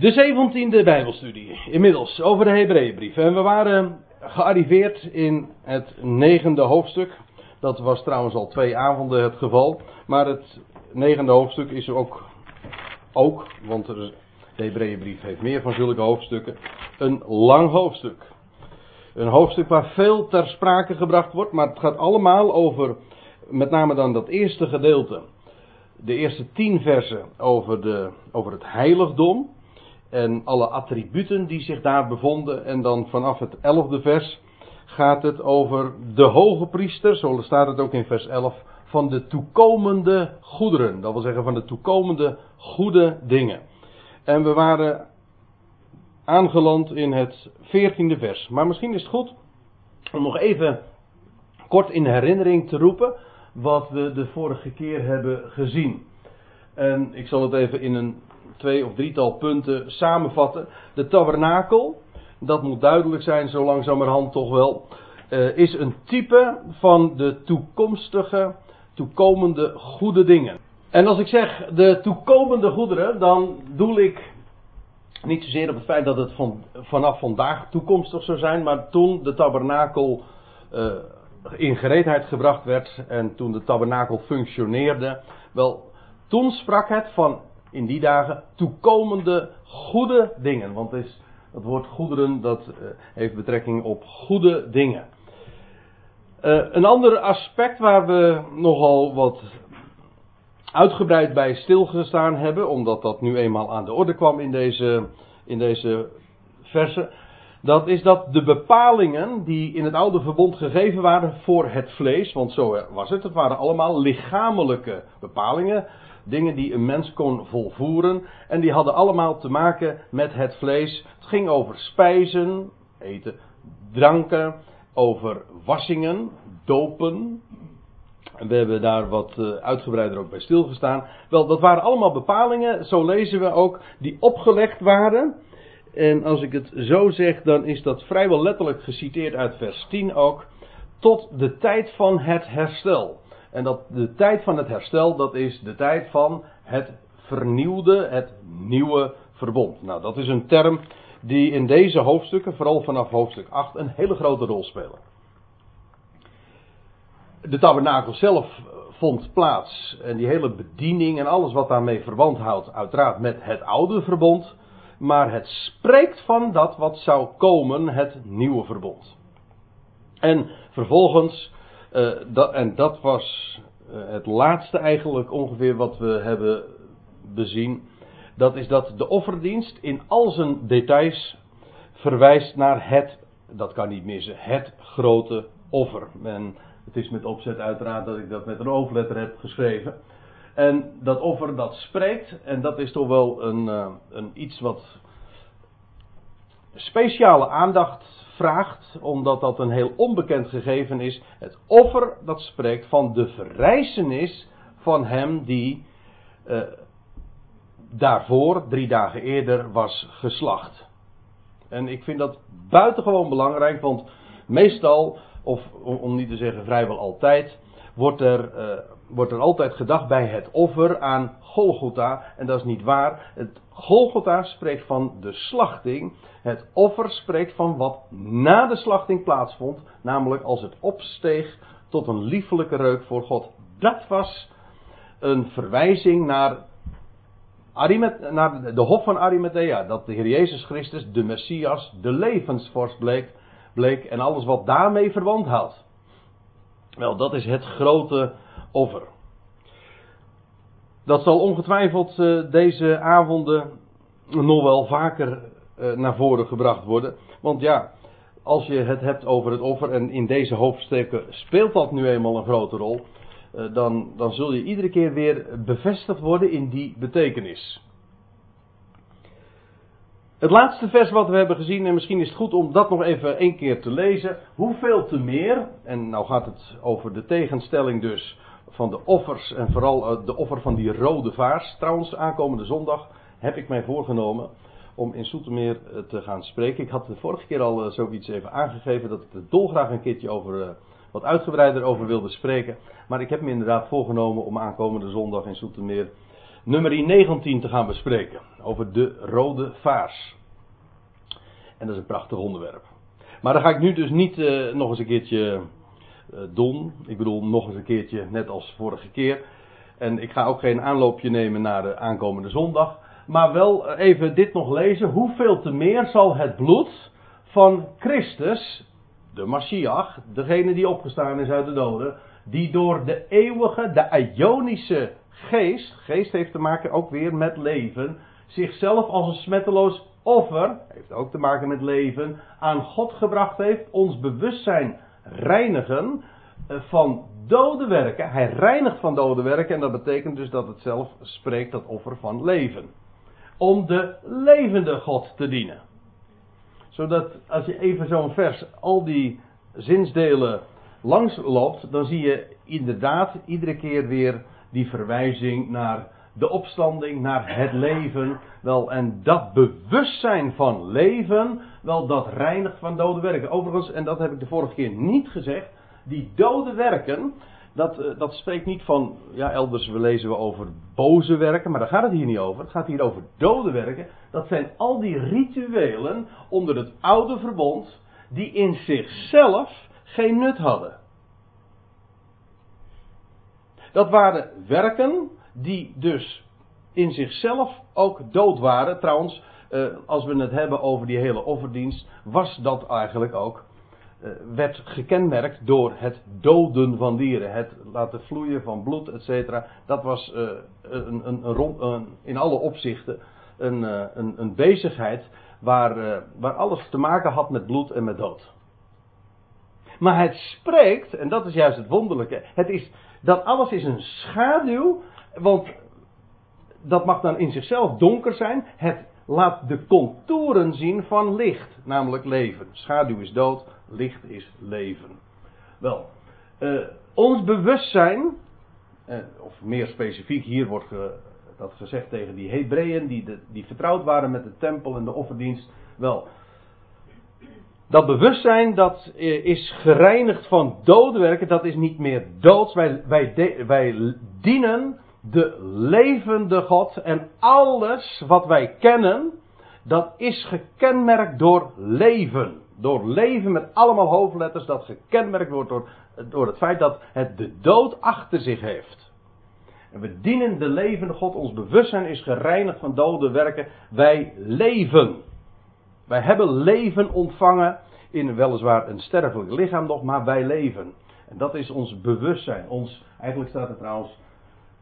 De zeventiende Bijbelstudie, inmiddels over de Hebreeënbrief. En we waren gearriveerd in het negende hoofdstuk. Dat was trouwens al twee avonden het geval. Maar het negende hoofdstuk is ook, ook want de Hebreeënbrief heeft meer van zulke hoofdstukken, een lang hoofdstuk. Een hoofdstuk waar veel ter sprake gebracht wordt, maar het gaat allemaal over, met name dan dat eerste gedeelte. De eerste tien versen over, de, over het heiligdom en alle attributen die zich daar bevonden. En dan vanaf het elfde vers gaat het over de hoge priester, zo staat het ook in vers 11, van de toekomende goederen. Dat wil zeggen van de toekomende goede dingen. En we waren aangeland in het veertiende vers. Maar misschien is het goed om nog even kort in herinnering te roepen wat we de vorige keer hebben gezien. En ik zal het even in een twee of drietal punten samenvatten. De tabernakel, dat moet duidelijk zijn zo langzamerhand toch wel, uh, is een type van de toekomstige, toekomende goede dingen. En als ik zeg de toekomende goederen, dan doel ik niet zozeer op het feit dat het van, vanaf vandaag toekomstig zou zijn, maar toen de tabernakel uh, in gereedheid gebracht werd en toen de tabernakel functioneerde, wel, toen sprak het van in die dagen toekomende goede dingen. Want het, is, het woord goederen dat uh, heeft betrekking op goede dingen. Uh, een ander aspect waar we nogal wat uitgebreid bij stilgestaan hebben, omdat dat nu eenmaal aan de orde kwam in deze, in deze versen. Dat is dat de bepalingen die in het oude verbond gegeven waren voor het vlees, want zo was het, het waren allemaal lichamelijke bepalingen, dingen die een mens kon volvoeren, en die hadden allemaal te maken met het vlees. Het ging over spijzen, eten, dranken, over wassingen, dopen, en we hebben daar wat uh, uitgebreider ook bij stilgestaan. Wel, dat waren allemaal bepalingen, zo lezen we ook, die opgelegd waren. En als ik het zo zeg, dan is dat vrijwel letterlijk geciteerd uit vers 10 ook. Tot de tijd van het herstel. En dat de tijd van het herstel, dat is de tijd van het vernieuwde, het nieuwe verbond. Nou, dat is een term die in deze hoofdstukken, vooral vanaf hoofdstuk 8, een hele grote rol spelen de tabernakel zelf vond plaats. En die hele bediening en alles wat daarmee verband houdt, uiteraard met het oude verbond. Maar het spreekt van dat wat zou komen, het nieuwe verbond. En vervolgens, uh, dat, en dat was uh, het laatste eigenlijk ongeveer wat we hebben bezien. Dat is dat de offerdienst in al zijn details verwijst naar het, dat kan niet missen, het grote offer. En het is met opzet uiteraard dat ik dat met een hoofdletter heb geschreven. En dat offer dat spreekt, en dat is toch wel een, uh, een iets wat speciale aandacht vraagt, omdat dat een heel onbekend gegeven is. Het offer dat spreekt van de verrijzenis van hem die uh, daarvoor, drie dagen eerder, was geslacht. En ik vind dat buitengewoon belangrijk, want meestal of om niet te zeggen vrijwel altijd, wordt er, uh, wordt er altijd gedacht bij het offer aan Golgotha. En dat is niet waar. Het Golgotha spreekt van de slachting. Het offer spreekt van wat na de slachting plaatsvond. Namelijk als het opsteeg tot een liefelijke reuk voor God. Dat was een verwijzing naar, naar de hof van Arimathea. Dat de Heer Jezus Christus, de Messias, de levensvorst bleek bleek en alles wat daarmee verwant houdt. Wel, dat is het grote offer. Dat zal ongetwijfeld uh, deze avonden nog wel vaker uh, naar voren gebracht worden. Want ja, als je het hebt over het offer en in deze hoofdstukken speelt dat nu eenmaal een grote rol. Uh, dan, dan zul je iedere keer weer bevestigd worden in die betekenis. Het laatste vers wat we hebben gezien, en misschien is het goed om dat nog even één keer te lezen. Hoeveel te meer, en nou gaat het over de tegenstelling dus van de offers en vooral eh, de offer van die rode vaars. Trouwens, aankomende zondag heb ik mij voorgenomen om in Soetermeer eh, te gaan spreken. Ik had de vorige keer al eh, zoiets even aangegeven dat ik er dolgraag een keertje over, wat uitgebreider over wilde spreken. Maar ik heb me inderdaad voorgenomen om aankomende zondag in Soetermeer nummer 19 te gaan bespreken. Over de rode vaars. En dat is een prachtig onderwerp. Maar dat ga ik nu dus niet nog eens een keertje uh, doen. Ik bedoel, nog eens een keertje net als vorige keer. En ik ga ook geen aanloopje nemen naar de aankomende zondag. Maar wel even dit nog lezen. Hoeveel te meer zal het bloed van Christus, de Mashiach, degene die opgestaan is uit de doden, die door de eeuwige, de Ionische geest, geest heeft te maken ook weer met leven, zichzelf als een smetteloos offer, heeft ook te maken met leven, aan God gebracht heeft, ons bewustzijn reinigen eh, van dode werken. Hij reinigt van dode werken en dat betekent dus dat het zelf spreekt, dat offer van leven. Om de levende God te dienen. Zodat als je even zo'n vers, al die zinsdelen langs loopt, dan zie je inderdaad iedere keer weer die verwijzing naar de opstanding, naar het leven. Wel, en dat bewustzijn van leven, wel, dat reinigt van dode werken. Overigens, en dat heb ik de vorige keer niet gezegd, die dode werken, dat, eh, dat spreekt niet van, ja, elders lezen we over boze werken, maar daar gaat het hier niet over. Het gaat hier over dode werken. Dat zijn al die rituelen onder het oude verbond, die in zichzelf geen nut hadden. Dat waren werken die dus in zichzelf ook dood waren. Trouwens, eh, als we het hebben over die hele offerdienst, was dat eigenlijk ook. Eh, werd gekenmerkt door het doden van dieren, het laten vloeien van bloed, etc. Dat was uh, een, een, een, in alle opzichten een, een bezigheid waar, waar alles te maken had met bloed en met dood. Maar het spreekt, en dat is juist het wonderlijke, het is, dat alles is een schaduw, want dat mag dan in zichzelf donker zijn. Het laat de contouren zien van licht, namelijk leven. Schaduw is dood, licht is leven. Wel, uh, ons bewustzijn, uh, of meer specifiek, hier wordt dat gezegd tegen die Hebreeën die, die vertrouwd waren met de tempel en de offerdienst. Wel, dat bewustzijn dat eh, is gereinigd van dode werken, dat is niet meer doods. Wij, wij, wij dienen de levende God en alles wat wij kennen, dat is gekenmerkt door leven. Door leven met allemaal hoofdletters dat gekenmerkt wordt door, door het feit dat het de dood achter zich heeft. En we dienen de levende God, ons bewustzijn is gereinigd van dode werken. Wij leven. Wij hebben leven ontvangen in weliswaar een sterfelijk lichaam nog, maar wij leven. En dat is ons bewustzijn. Ons, eigenlijk staat er trouwens,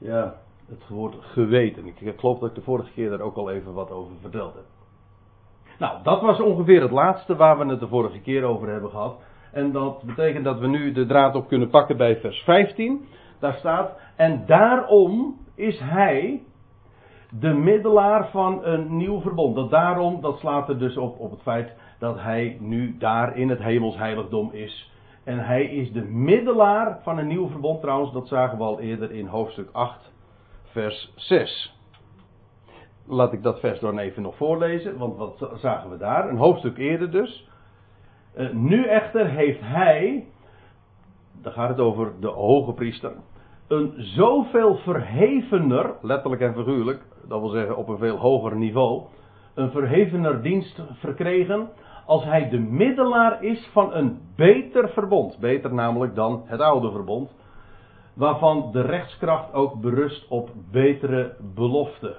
ja, het woord geweten. Ik geloof dat ik de vorige keer daar ook al even wat over verteld heb. Nou, dat was ongeveer het laatste waar we het de vorige keer over hebben gehad. En dat betekent dat we nu de draad op kunnen pakken bij vers 15. Daar staat, en daarom is hij de middelaar van een nieuw verbond. Dat daarom, dat slaat er dus op, op het feit dat hij nu daar in het hemelsheiligdom is. En hij is de middelaar van een nieuw verbond trouwens, dat zagen we al eerder in hoofdstuk 8, vers 6. Laat ik dat vers dan even nog voorlezen, want wat zagen we daar? Een hoofdstuk eerder dus. Uh, nu echter heeft hij, daar gaat het over de hoge priester, een zoveel verhevener, letterlijk en figuurlijk, dat wil zeggen op een veel hoger niveau, een verhevener dienst verkregen als hij de middelaar is van een beter verbond. Beter namelijk dan het oude verbond. Waarvan de rechtskracht ook berust op betere beloften.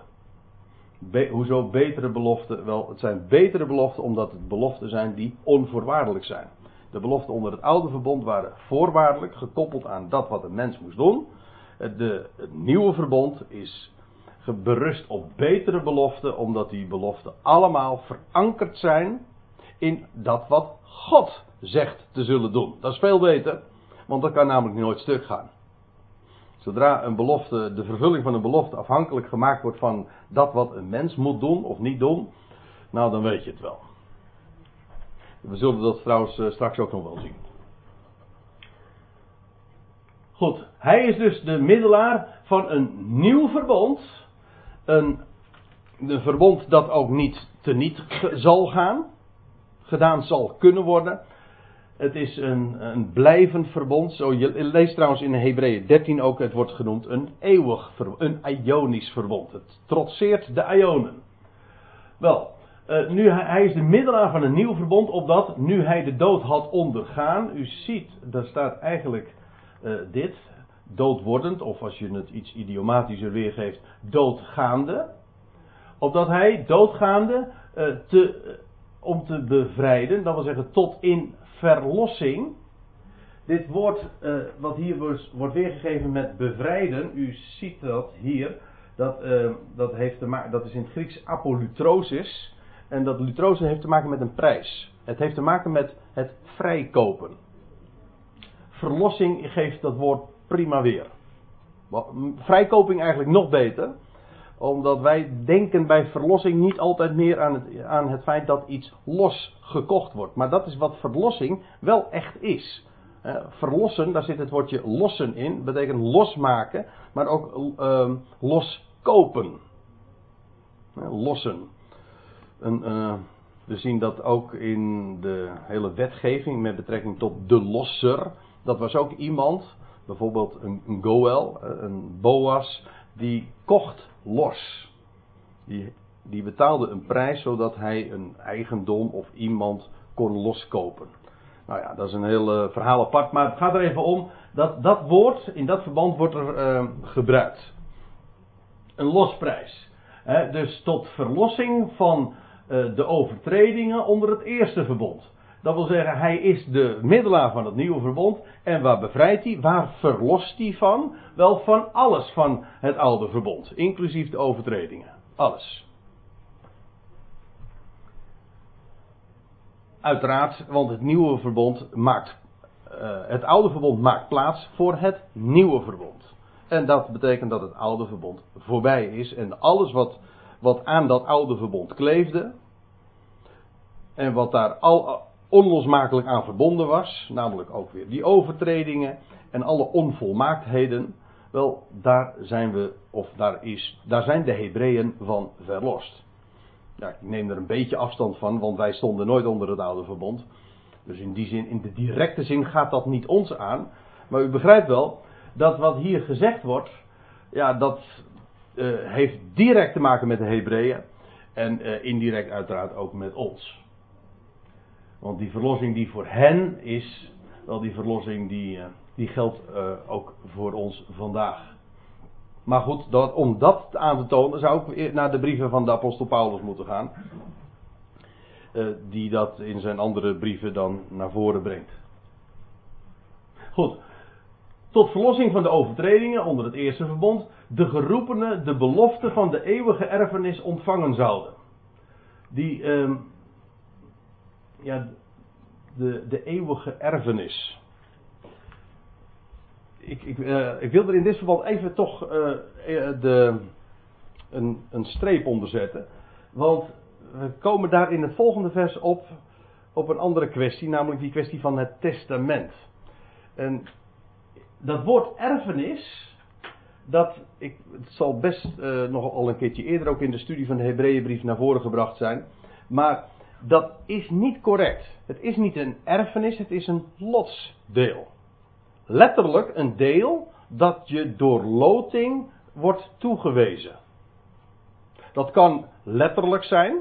hoezo betere beloften? Wel, het zijn betere beloften omdat het beloften zijn die onvoorwaardelijk zijn. De beloften onder het oude verbond waren voorwaardelijk, gekoppeld aan dat wat een mens moest doen. De, het nieuwe verbond is berust op betere beloften, omdat die beloften allemaal verankerd zijn in dat wat God zegt te zullen doen. Dat is veel beter, want dat kan namelijk nooit stuk gaan. Zodra een belofte, de vervulling van een belofte afhankelijk gemaakt wordt van dat wat een mens moet doen of niet doen, nou dan weet je het wel. We zullen dat trouwens eh, straks ook nog wel zien. Goed, hij is dus de middelaar van een nieuw verbond. Een, een verbond dat ook niet teniet zal gaan gedaan zal kunnen worden. Het is een, een blijvend verbond. Zo, je leest trouwens in Hebreeën 13 ook, het wordt genoemd een eeuwig verbond, een ionisch verbond. Het trotseert de ionen. Wel, uh, nu hij, is de middelaar van een nieuw verbond, opdat nu hij de dood had ondergaan. U ziet, daar staat eigenlijk uh, dit, doodwordend, of als je het iets idiomatischer weergeeft, doodgaande. Opdat hij, doodgaande, uh, te, om te bevrijden, dat wil zeggen tot in verlossing. Dit woord uh, wat hier wordt weergegeven met bevrijden, u ziet dat hier, dat, uh, dat, heeft te maken, dat is in het Grieks apolutrosis. En dat lutrose heeft te maken met een prijs. Het heeft te maken met het vrijkopen. Verlossing geeft dat woord prima weer. Vrijkoping eigenlijk nog beter omdat wij denken bij verlossing niet altijd meer aan het, aan het feit dat iets los gekocht wordt. Maar dat is wat verlossing wel echt is. verlossen, daar zit het woordje lossen in, betekent losmaken, maar ook uh, loskopen. lossen. Een, uh, we zien dat ook in de hele wetgeving met betrekking tot de losser. Dat was ook iemand, bijvoorbeeld een, een Goel, een Boas, die kocht los. Die, die betaalde een prijs zodat hij een eigendom of iemand kon loskopen. Nou ja, dat is een heel uh, verhaal apart, maar het gaat er even om dat dat woord, in dat verband wordt er uh, gebruikt. Een losprijs. He, dus tot verlossing van uh, de overtredingen onder het eerste verbond. Dat wil zeggen, hij is de middelaar van het nieuwe verbond. En waar bevrijdt hij? Waar verlost hij van? Wel van alles van het oude verbond. Inclusief de overtredingen. Alles. Uiteraard, want het nieuwe verbond maakt. Uh, het oude verbond maakt plaats voor het nieuwe verbond. En dat betekent dat het oude verbond voorbij is. En alles wat, wat aan dat oude verbond kleefde. En wat daar al, onlosmakelijk aan verbonden was, namelijk ook weer die overtredingen en alle onvolmaaktheden, wel, daar zijn we, of daar, is, daar zijn de Hebreeën van verlost. Ik neem er een beetje afstand van, want wij stonden nooit onder het oude verbond. Dus in die zin, in de directe zin gaat dat niet ons aan. Maar u begrijpt wel dat wat hier gezegd wordt, ja, dat uh, heeft direct te maken met de Hebreeën. En uh, indirect uiteraard ook met ons. Want die verlossing die voor hen is, wel die verlossing die, eh, die geldt uh, ook voor ons vandaag. Maar goed, dat, om dat aan te tonen zou ik naar de brieven van de apostel Paulus moeten gaan. Uh, die dat in zijn andere brieven dan naar voren brengt. Goed. Tot verlossing van de overtredingen onder het eerste verbond, de geroepenen de belofte van de eeuwige erfenis ontvangen zouden. Die, uh, ja, de, de eeuwige erfenis. Ik, ik, uh, ik, wil er in dit verband even toch uh, de, een, een, streep onder zetten. Want we komen daar in het volgende vers op, op een andere kwestie, namelijk die kwestie van het testament. En dat woord erfenis, dat ik, het zal best uh, nog al een keertje eerder ook in de studie van de Hebreeënbrief naar voren gebracht zijn. Maar dat is niet correct. Het is niet een erfenis, het is een lotsdeel. Letterlijk een deel dat je door loting wordt toegewezen. Dat kan letterlijk zijn.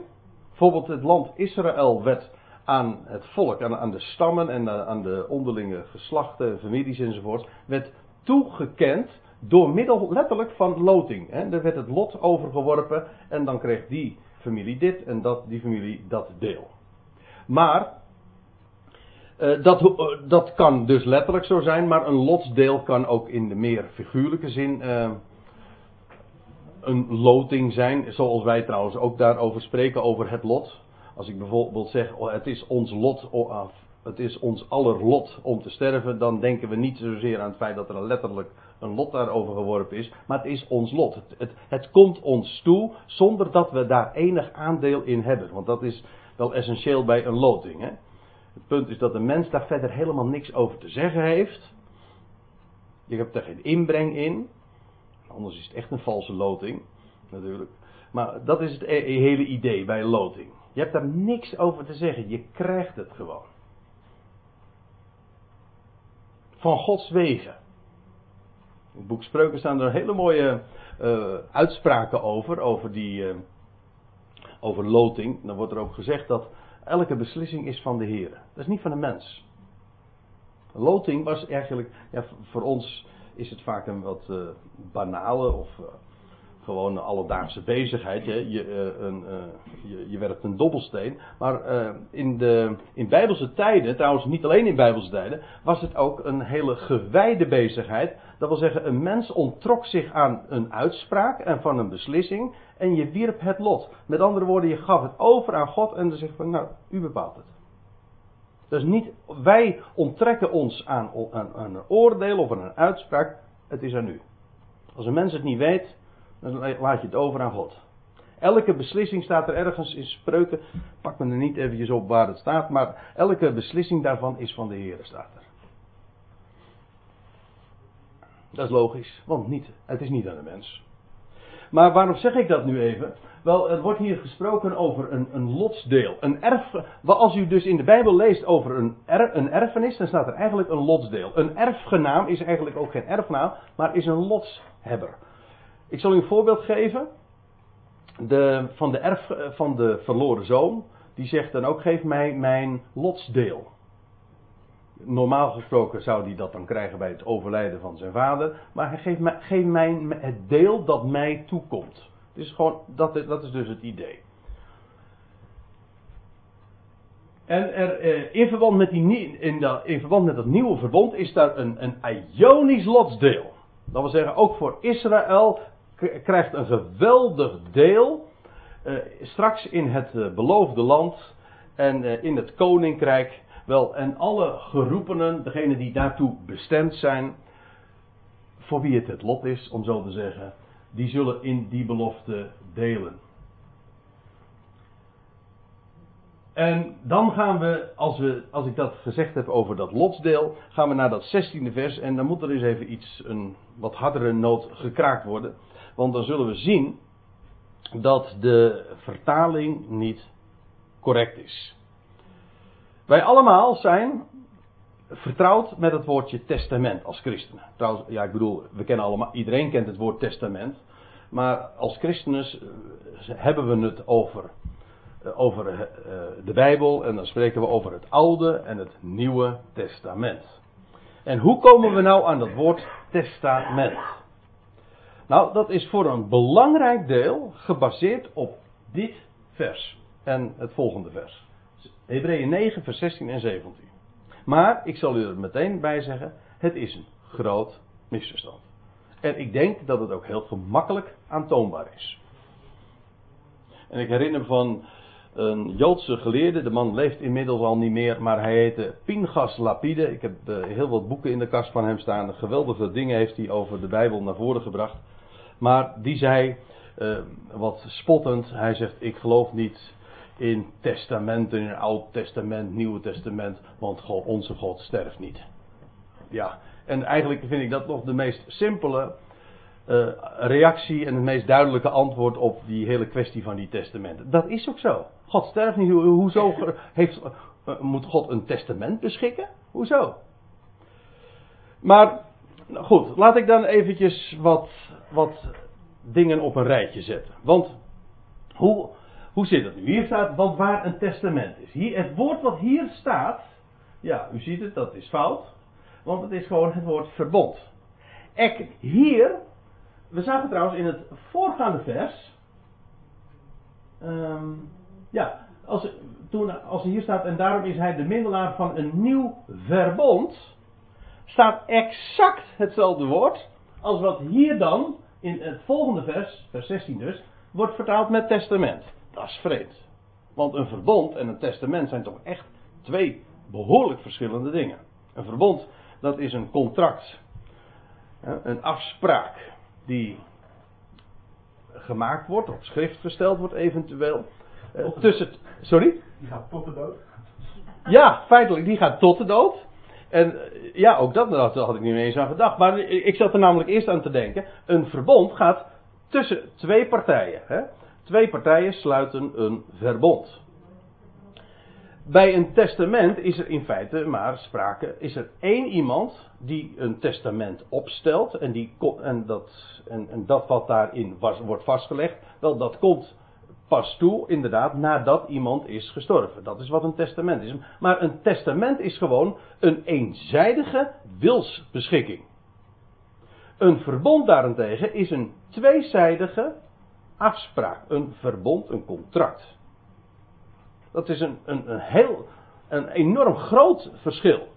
Bijvoorbeeld het land Israël werd aan het volk, aan, de stammen en aan de onderlinge geslachten, families enzovoort, werd toegekend door middel letterlijk van loting. Er werd het lot overgeworpen en dan kreeg die familie dit en dat, die familie dat deel. Maar uh, dat, uh, dat kan dus letterlijk zo zijn, maar een lotsdeel kan ook in de meer figuurlijke zin uh, een loting zijn, zoals wij trouwens ook daarover spreken, over het lot. Als ik bijvoorbeeld zeg, oh, het is ons lot, oh, het is ons aller lot om te sterven, dan denken we niet zozeer aan het feit dat er letterlijk een lot daarover geworpen is, maar het is ons lot. Het, het, komt ons toe zonder dat we daar enig aandeel in hebben. Want dat is wel essentieel bij een loting. Hè? Het punt is dat de mens daar verder helemaal niks over te zeggen heeft. Je hebt er geen inbreng in. Anders is het echt een valse loting, natuurlijk. Maar dat is het e-, hele idee bij loting. Je hebt daar niks over te zeggen, je krijgt het gewoon. van Gods wegen. Het boek Spreuken staan er hele mooie uh, uitspraken over, over die, uh, over loting. Dan wordt er ook gezegd dat elke beslissing is van de Heer. Dat is niet van de mens. Loting was eigenlijk, ja, voor ons is het vaak een wat uh, banale of gewoon alledaagse bezigheid. Je, je, uh, een, uh, je, je, werpt een dobbelsteen. Maar uh, in, de, in bijbelse tijden, trouwens niet alleen in bijbelse tijden, was het ook een hele gewijde bezigheid. Dat wil zeggen, een mens ontrok zich aan een uitspraak en van een beslissing en je wierp het lot. Met andere woorden, je gaf het over aan God en dan zegt van, nou, u bepaalt het. Dus niet, wij onttrekken ons aan, aan, aan een oordeel of aan een uitspraak, het is aan u. Als een mens het niet weet, dan laat je het over aan God. Elke beslissing staat er ergens in spreuken. Pak me er niet eventjes op waar het staat. Maar elke beslissing daarvan is van de Heer, staat er. Dat is logisch, want niet, het is niet aan de mens. Maar waarom zeg ik dat nu even? Wel, er wordt hier gesproken over een, een lotsdeel. Een erf, als u dus in de Bijbel leest over een, een erfenis, dan staat er eigenlijk een lotsdeel. Een erfgenaam is eigenlijk ook geen erfnaam, maar is een lotshebber. Ik zal u een voorbeeld geven. De, van, de erf, van de verloren zoon. Die zegt dan ook: geef mij mijn lotsdeel. Normaal gesproken zou hij dat dan krijgen bij het overlijden van zijn vader. Maar hij geeft mij, geef mij het deel dat mij toekomt. Gewoon, dat, dat is dus het idee. En er, eh, in, verband met die, in, de, in verband met dat nieuwe verbond is daar een, een Ionisch lotsdeel. Dat wil zeggen, ook voor Israël krijgt een geweldig deel uh, straks in het uh, beloofde land en uh, in het koninkrijk. Wel, en alle geroepenen, degenen die daartoe bestemd zijn, voor wie het het lot is, om zo te zeggen, die zullen in die belofte delen. En dan gaan we als, we, als ik dat gezegd heb over dat lotsdeel, gaan we naar dat 16e vers. En dan moet er eens even iets, een wat hardere noot gekraakt worden. Want dan zullen we zien dat de vertaling niet correct is. Wij allemaal zijn vertrouwd met het woordje testament als christenen. Trouwens, ja, ik bedoel, we kennen allemaal, iedereen kent het woord testament. Maar als christenen eh, hebben we het over, eh, over eh, de Bijbel en dan spreken we over het Oude en het Nieuwe Testament. En hoe komen we nou aan dat woord testament? Nou, dat is voor een belangrijk deel gebaseerd op dit vers en het volgende vers. Hebreeën 9, vers 16 en 17. Maar ik zal u er meteen bij zeggen: het is een groot misverstand. En ik denk dat het ook heel gemakkelijk aantoonbaar is. En ik herinner me van een Joodse geleerde, de man leeft inmiddels al niet meer, maar hij heette Pingas Lapide. Ik heb uh, heel wat boeken in de kast van hem staan. Geweldige dingen heeft hij over de Bijbel naar voren gebracht. Maar die zei, uh, wat spottend, hij zegt: Ik geloof niet in testamenten, in Oud Testament, Nieuwe Testament, want God, onze God sterft niet. Ja, en eigenlijk vind ik dat nog de meest simpele uh, reactie en het meest duidelijke antwoord op die hele kwestie van die testamenten. Dat is ook zo. God sterft niet. Hoezo heeft, uh, moet God een testament beschikken? Hoezo? Maar goed, laat ik dan eventjes wat, wat dingen op een rijtje zetten. Want hoe, hoe zit het nu? Hier staat, want waar een testament is. Hier, het woord wat hier staat, ja, u ziet het, dat is fout. Want het is gewoon het woord verbond. Ek, hier, we zagen trouwens in het voorgaande vers. Um, ja, als, toen, als hier staat, en daarom is hij de middelaar van een nieuw verbond. Staat exact hetzelfde woord. Als wat hier dan, in het volgende vers, vers 16 dus, wordt vertaald met testament. Dat is vreemd. Want een verbond en een testament zijn toch echt twee behoorlijk verschillende dingen. Een verbond dat is een contract. Een afspraak die gemaakt wordt, op schrift gesteld wordt eventueel. Eh, tussen, sorry? Die gaat tot de dood. Ja, feitelijk, die gaat tot de dood. En ja, ook dat, had ik niet eens aan gedacht. Maar ik zat er namelijk eerst aan te denken. Een verbond gaat tussen twee partijen. Hè? Twee partijen sluiten een verbond. bij een testament is er in feite maar sprake, is er één iemand die een testament opstelt en, die, en, dat, en, dat wat daarin wordt vastgelegd, wel dat komt pas toe inderdaad nadat iemand is gestorven. Dat is wat een testament is. Maar een testament is gewoon een eenzijdige wilsbeschikking. Een verbond daarentegen is een tweezijdige afspraak, een verbond, een contract. Dat is een, een, een heel, een enorm groot verschil.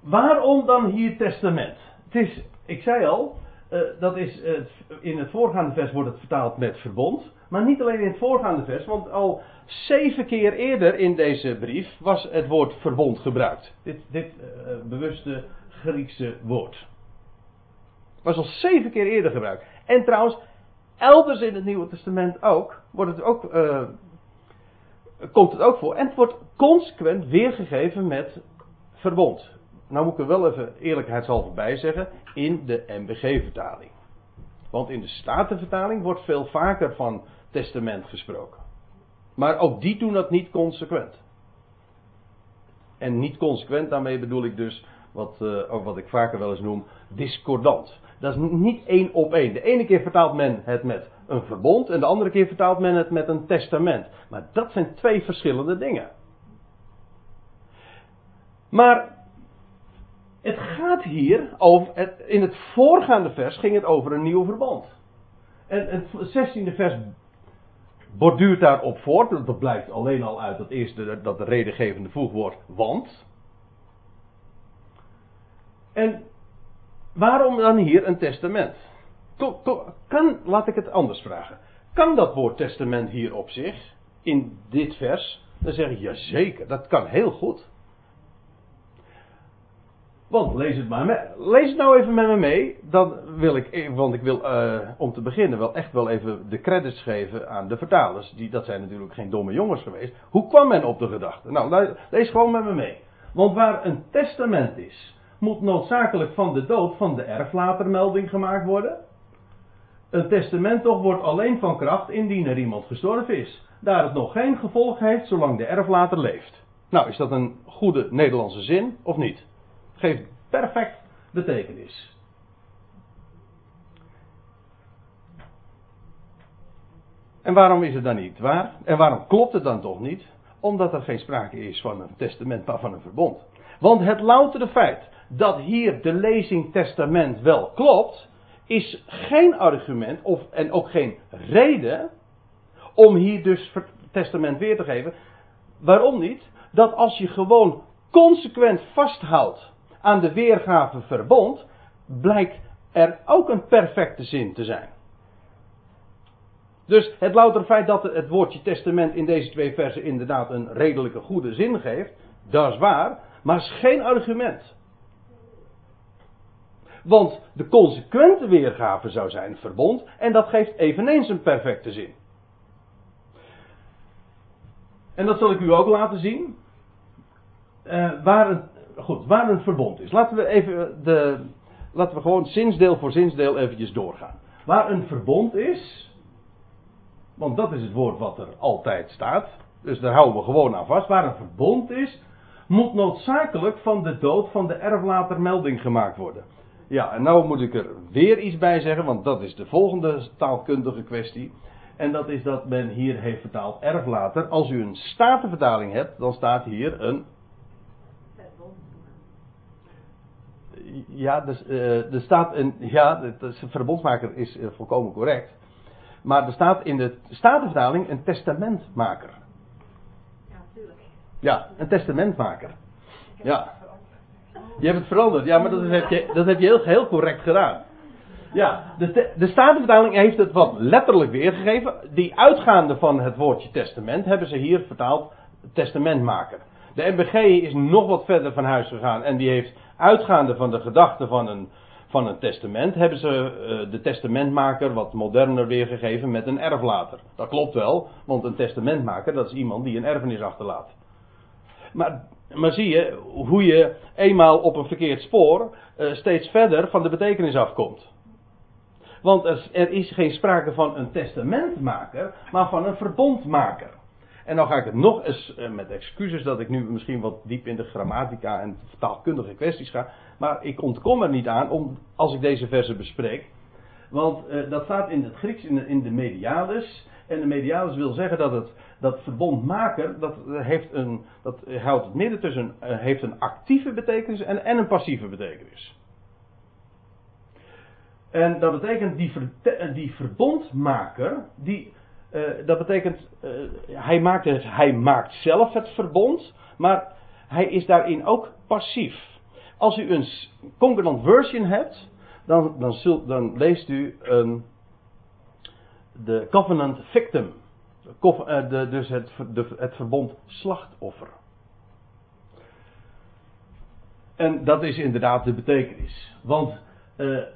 Waarom dan hier testament? Het is, ik zei al, uh, dat is, uh, in het voorgaande vers wordt het vertaald met verbond. Maar niet alleen in het voorgaande vers, want al zeven keer eerder in deze brief was het woord verbond gebruikt. Dit, dit uh, bewuste Griekse woord. Was al zeven keer eerder gebruikt. En trouwens, elders in het Nieuwe Testament ook, wordt het ook, komt het ook voor. En het wordt consequent weergegeven met verbond. Nou moet ik er wel even eerlijkheidshalve bij zeggen, in de MBG-vertaling. Want in de Statenvertaling wordt veel vaker van testament gesproken. Maar ook die doen dat niet consequent. En niet consequent, daarmee bedoel ik dus wat, uh, ook wat ik vaker wel eens noem, discordant. Dat is niet één op één. De ene keer vertaalt men het met een verbond en de andere keer vertaalt men het met een testament. Maar dat zijn twee verschillende dingen. Maar het gaat hier over, in het voorgaande vers ging het over een nieuw verbond. En het 16e vers borduurt daarop voort. Dat blijkt alleen al uit dat eerste, dat de redengevende voegwoord want. En waarom dan hier een testament? Kan, laat ik het anders vragen. Kan dat woord testament hier op zich, in dit vers, dan zeg ik, jazeker, dat kan heel goed. Want lees het maar mee. Lees het nou even met me mee. Dan wil ik, want ik wil uh, om te beginnen wel echt wel even de credits geven aan de vertalers. Die, dat zijn natuurlijk geen domme jongens geweest. Hoe kwam men op de gedachte? Nou, lees gewoon met me mee. Want waar een testament is, moet noodzakelijk van de dood van de erflater melding gemaakt worden. Een testament toch wordt alleen van kracht indien er iemand gestorven is. Daar het nog geen gevolg heeft zolang de erflater leeft. Nou, is dat een goede Nederlandse zin of niet? Geeft perfect betekenis. En waarom is het dan niet waar? En waarom klopt het dan toch niet? Omdat er geen sprake is van een testament, maar van een verbond. Want het loutere feit dat hier de lezing testament wel klopt, is geen argument of, en ook geen reden om hier dus testament weer te geven. Waarom niet? Dat als je gewoon consequent vasthoudt aan de weergave verbond, blijkt er ook een perfecte zin te zijn. Dus het louter feit dat het woordje testament in deze twee versen inderdaad een redelijke goede zin geeft, dat is waar, maar is geen argument. Want de consequente weergave zou zijn verbond en dat geeft eveneens een perfecte zin. En dat zal ik u ook laten zien. Uh, waar, een, goed, waar een verbond is. Laten we even de, laten we gewoon zinsdeel voor zinsdeel eventjes doorgaan. Waar een verbond is, want dat is het woord wat er altijd staat. Dus daar houden we gewoon aan vast. Waar een verbond is, moet noodzakelijk van de dood van de erflater melding gemaakt worden. Ja, en nou moet ik er weer iets bij zeggen, want dat is de volgende taalkundige kwestie. En dat is dat men hier heeft vertaald erflater. Als u een statenvertaling hebt, dan staat hier een. Ja, dus, uh, er staat een. Ja, de, verbondsmaker is uh, volkomen correct. Maar er staat in de statenvertaling een testamentmaker. Ja, tuurlijk. Ja, een testamentmaker. Ja. Je hebt het veranderd. Ja, maar dat heb je, dat heb je heel, heel correct gedaan. Ja, de, de Statenvertaling heeft het wat letterlijk weergegeven. Die uitgaande van het woordje testament hebben ze hier vertaald testamentmaker. De MBG is nog wat verder van huis gegaan en die heeft uitgaande van de gedachte van een, van een testament, hebben ze uh, de testamentmaker wat moderner weergegeven met een erflater. Dat klopt wel, want een testamentmaker dat is iemand die een erfenis achterlaat. Maar maar zie je hoe je eenmaal op een verkeerd spoor uh, steeds verder van de betekenis afkomt. Want er, er, is geen sprake van een testamentmaker, maar van een verbondmaker. En dan ga ik het nog eens eh, met excuses dat ik nu misschien wat diep in de grammatica en taalkundige kwesties ga. Maar ik ontkom er niet aan om, als ik deze versen bespreek. Want uh, dat staat in het Grieks in de, medialis. En de medialis wil zeggen dat het dat verbondmaker, dat heeft een, dat houdt het midden tussen, uh, heeft een actieve betekenis en, en een passieve betekenis. En dat betekent die, die verbondmaker, die, uh, dat betekent, uh, hij, maakt het, hij maakt zelf het verbond, maar hij is daarin ook passief. Als u een concordant version hebt, dan, dan, zult, dan leest u een, de covenant victim. De, de, dus het, de, het verbond slachtoffer. En dat is inderdaad de betekenis. Want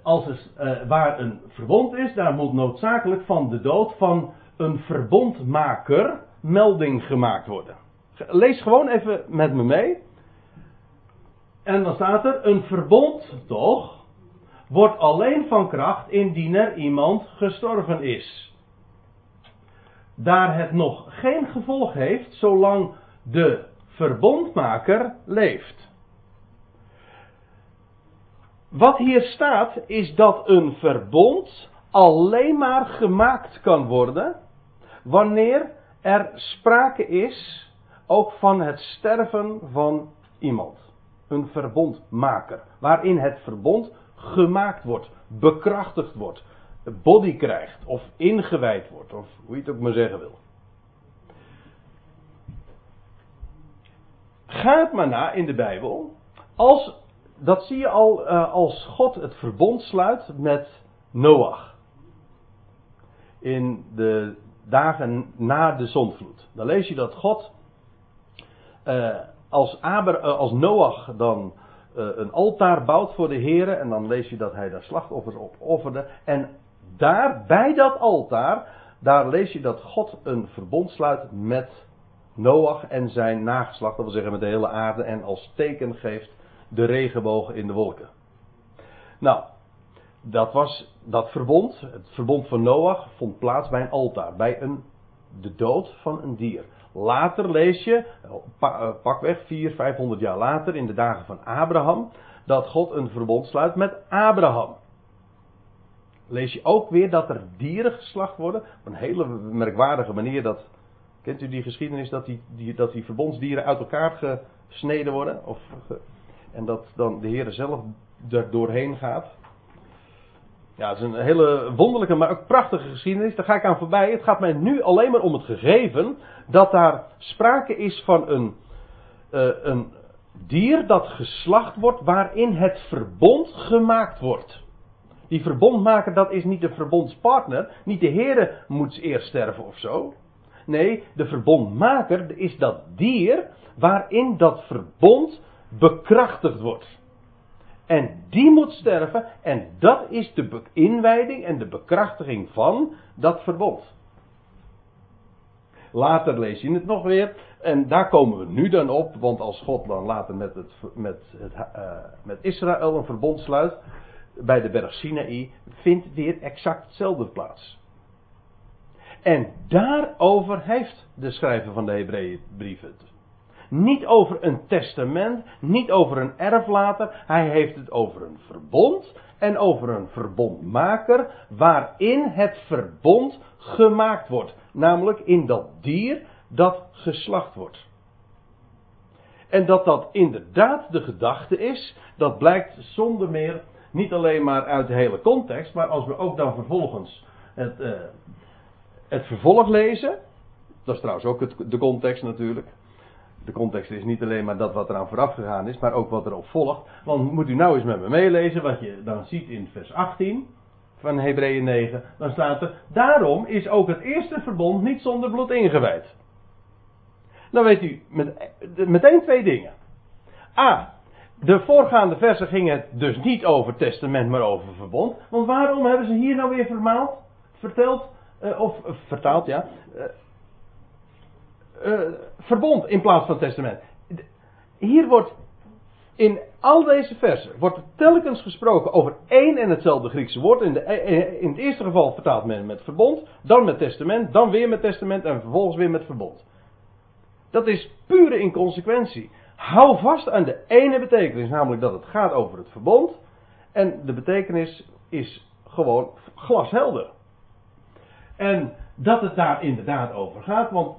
als het, waar een verbond is, daar moet noodzakelijk van de dood van een verbondmaker melding gemaakt worden. Lees gewoon even met me mee. En dan staat er: een verbond toch wordt alleen van kracht indien er iemand gestorven is. Daar het nog geen gevolg heeft zolang de verbondmaker leeft. Wat hier staat is dat een verbond alleen maar gemaakt kan worden wanneer er sprake is ook van het sterven van iemand. Een verbondmaker. Waarin het verbond gemaakt wordt, bekrachtigd wordt, body krijgt of ingewijd wordt, of hoe je het ook maar zeggen wil. Ga het maar na in de Bijbel. Als dat zie je al uh, als God het verbond sluit met Noach. In de dagen na de zondvloed. Dan lees je dat God, uh, als, uh, als Noach dan een altaar bouwt voor de Heer. En dan lees je dat hij daar slachtoffers op offerde. En daar, bij dat altaar, daar lees je dat God een verbond sluit met Noach en zijn nageslacht. Dat wil zeggen met de hele aarde. En als teken geeft de regenboog in de wolken. Nou, dat was dat verbond, het verbond van Noach, vond plaats bij een altaar, bij een, de dood van een dier. Later lees je, eh, pakweg 400, 500 jaar later, in de dagen van Abraham, dat God een verbond sluit met Abraham. Lees je ook weer dat er dieren geslacht worden, op een hele merkwaardige manier. Dat, kent u die geschiedenis dat die, dat die verbondsdieren uit elkaar gesneden worden? Of en dat dan de Heer zelf er doorheen gaat. Ja, het is een hele wonderlijke, maar ook prachtige geschiedenis. Daar ga ik aan voorbij. Het gaat mij nu alleen maar om het gegeven dat daar sprake is van een, uh, een dier dat geslacht wordt waarin het verbond gemaakt wordt. Die verbondmaker, dat is niet de verbondspartner. Niet de Heer moet eerst sterven of zo. Nee, de verbondmaker is dat dier waarin dat verbond bekrachtigd wordt. En die moet sterven en dat is de inwijding en de bekrachtiging van dat verbond. Later lees je het nog weer en daar komen we nu dan op, want als God dan later met, het, met, het, uh, met Israël een verbond sluit bij de berg Sinaï, vindt weer exact hetzelfde plaats. En daarover heeft de schrijver van de Hebreeënbrief het. Niet over een testament, niet over een erflater. Hij heeft het over een verbond en over een verbondmaker waarin het verbond gemaakt wordt. Namelijk in dat dier dat geslacht wordt. En dat dat inderdaad de gedachte is, dat blijkt zonder meer niet alleen maar uit de hele context, maar als we ook dan vervolgens het, uh, het vervolg lezen. Dat is trouwens ook de context natuurlijk de context is niet alleen maar dat wat eraan vooraf gegaan is, maar ook wat erop volgt. Want moet u nou eens met me meelezen wat je dan ziet in vers 18 van Hebreeën 9. Dan staat er, daarom is ook het eerste verbond niet zonder bloed ingewijd. Dan weet u met, meteen twee dingen. A, de voorgaande versen gingen dus niet over testament, maar over verbond. Want waarom hebben ze hier nou weer vermaald, verteld, uh, of uh, vertaald, ja, uh, uh, verbond in plaats van testament. Hier wordt in al deze versen wordt telkens gesproken over één en hetzelfde Griekse woord. In, de, in het eerste geval vertaalt men met verbond, dan met testament, dan weer met testament en vervolgens weer met verbond. Dat is pure inconsequentie. Hou vast aan de ene betekenis, namelijk dat het gaat over het verbond. En de betekenis is gewoon glashelder. En dat het daar inderdaad over gaat, want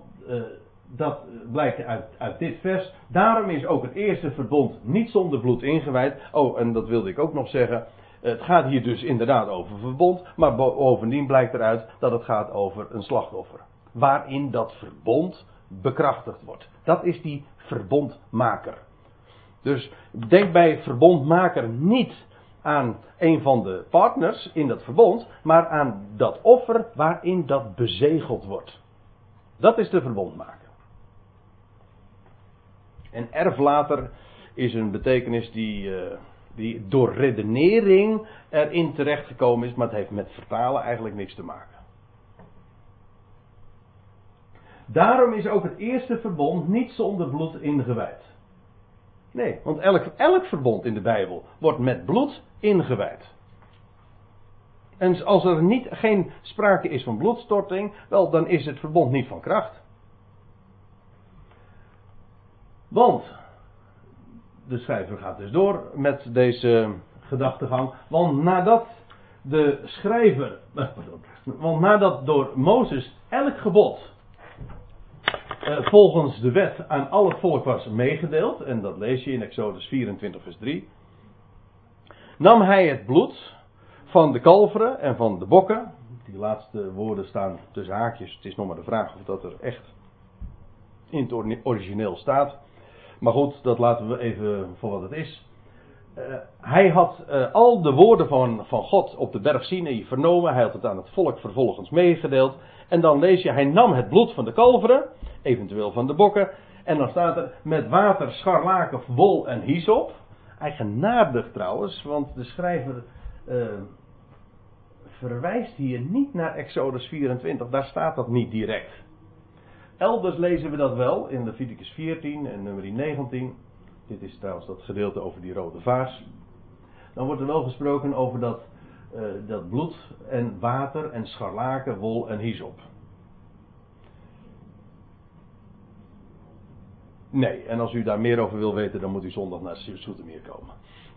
dat blijkt uit, uit dit vers. Daarom is ook het eerste verbond niet zonder bloed ingewijd. Oh, en dat wilde ik ook nog zeggen. Het gaat hier dus inderdaad over verbond, maar bovendien blijkt eruit dat het gaat over een slachtoffer. Waarin dat verbond bekrachtigd wordt. Dat is die verbondmaker. Dus denk bij verbondmaker niet aan een van de partners in dat verbond, maar aan dat offer waarin dat bezegeld wordt. Dat is de verbondmaker. En erflater is een betekenis die, uh, die door redenering erin terechtgekomen is, maar het heeft met vertalen eigenlijk niks te maken. Daarom is ook het eerste verbond niet zonder bloed ingewijd. Nee, want elk, elk verbond in de Bijbel wordt met bloed ingewijd. En als er niet, geen sprake is van bloedstorting, wel, dan is het verbond niet van kracht. Want, de schrijver gaat dus door met deze gedachtegang. Want nadat de schrijver, eh, pardon, want nadat door Mozes elk gebod eh, volgens de wet aan al het volk was meegedeeld, en dat lees je in Exodus 24, vers 3, nam hij het bloed van de kalveren en van de bokken. Die laatste woorden staan tussen haakjes. Het is nog maar de vraag of dat er echt in het origineel staat. Maar goed, dat laten we even voor wat het is. Uh, hij had uh, al de woorden van, van God op de berg Sinai vernomen. Hij had het aan het volk vervolgens meegedeeld. En dan lees je, hij nam het bloed van de kalveren, eventueel van de bokken. En dan staat er met water, scharlaken, wol en hyssop. Eigenaardig trouwens, want de schrijver uh, verwijst hier niet naar Exodus 24. Daar staat dat niet direct. Elders lezen we dat wel in Leviticus 14 en nummer 19. Dit is trouwens dat gedeelte over die rode vaas. Dan wordt er wel gesproken over dat, uh, dat bloed en water en scharlaken, wol en hyssop. Nee, en als u daar meer over wil weten, dan moet u zondag naar Soetermeer komen.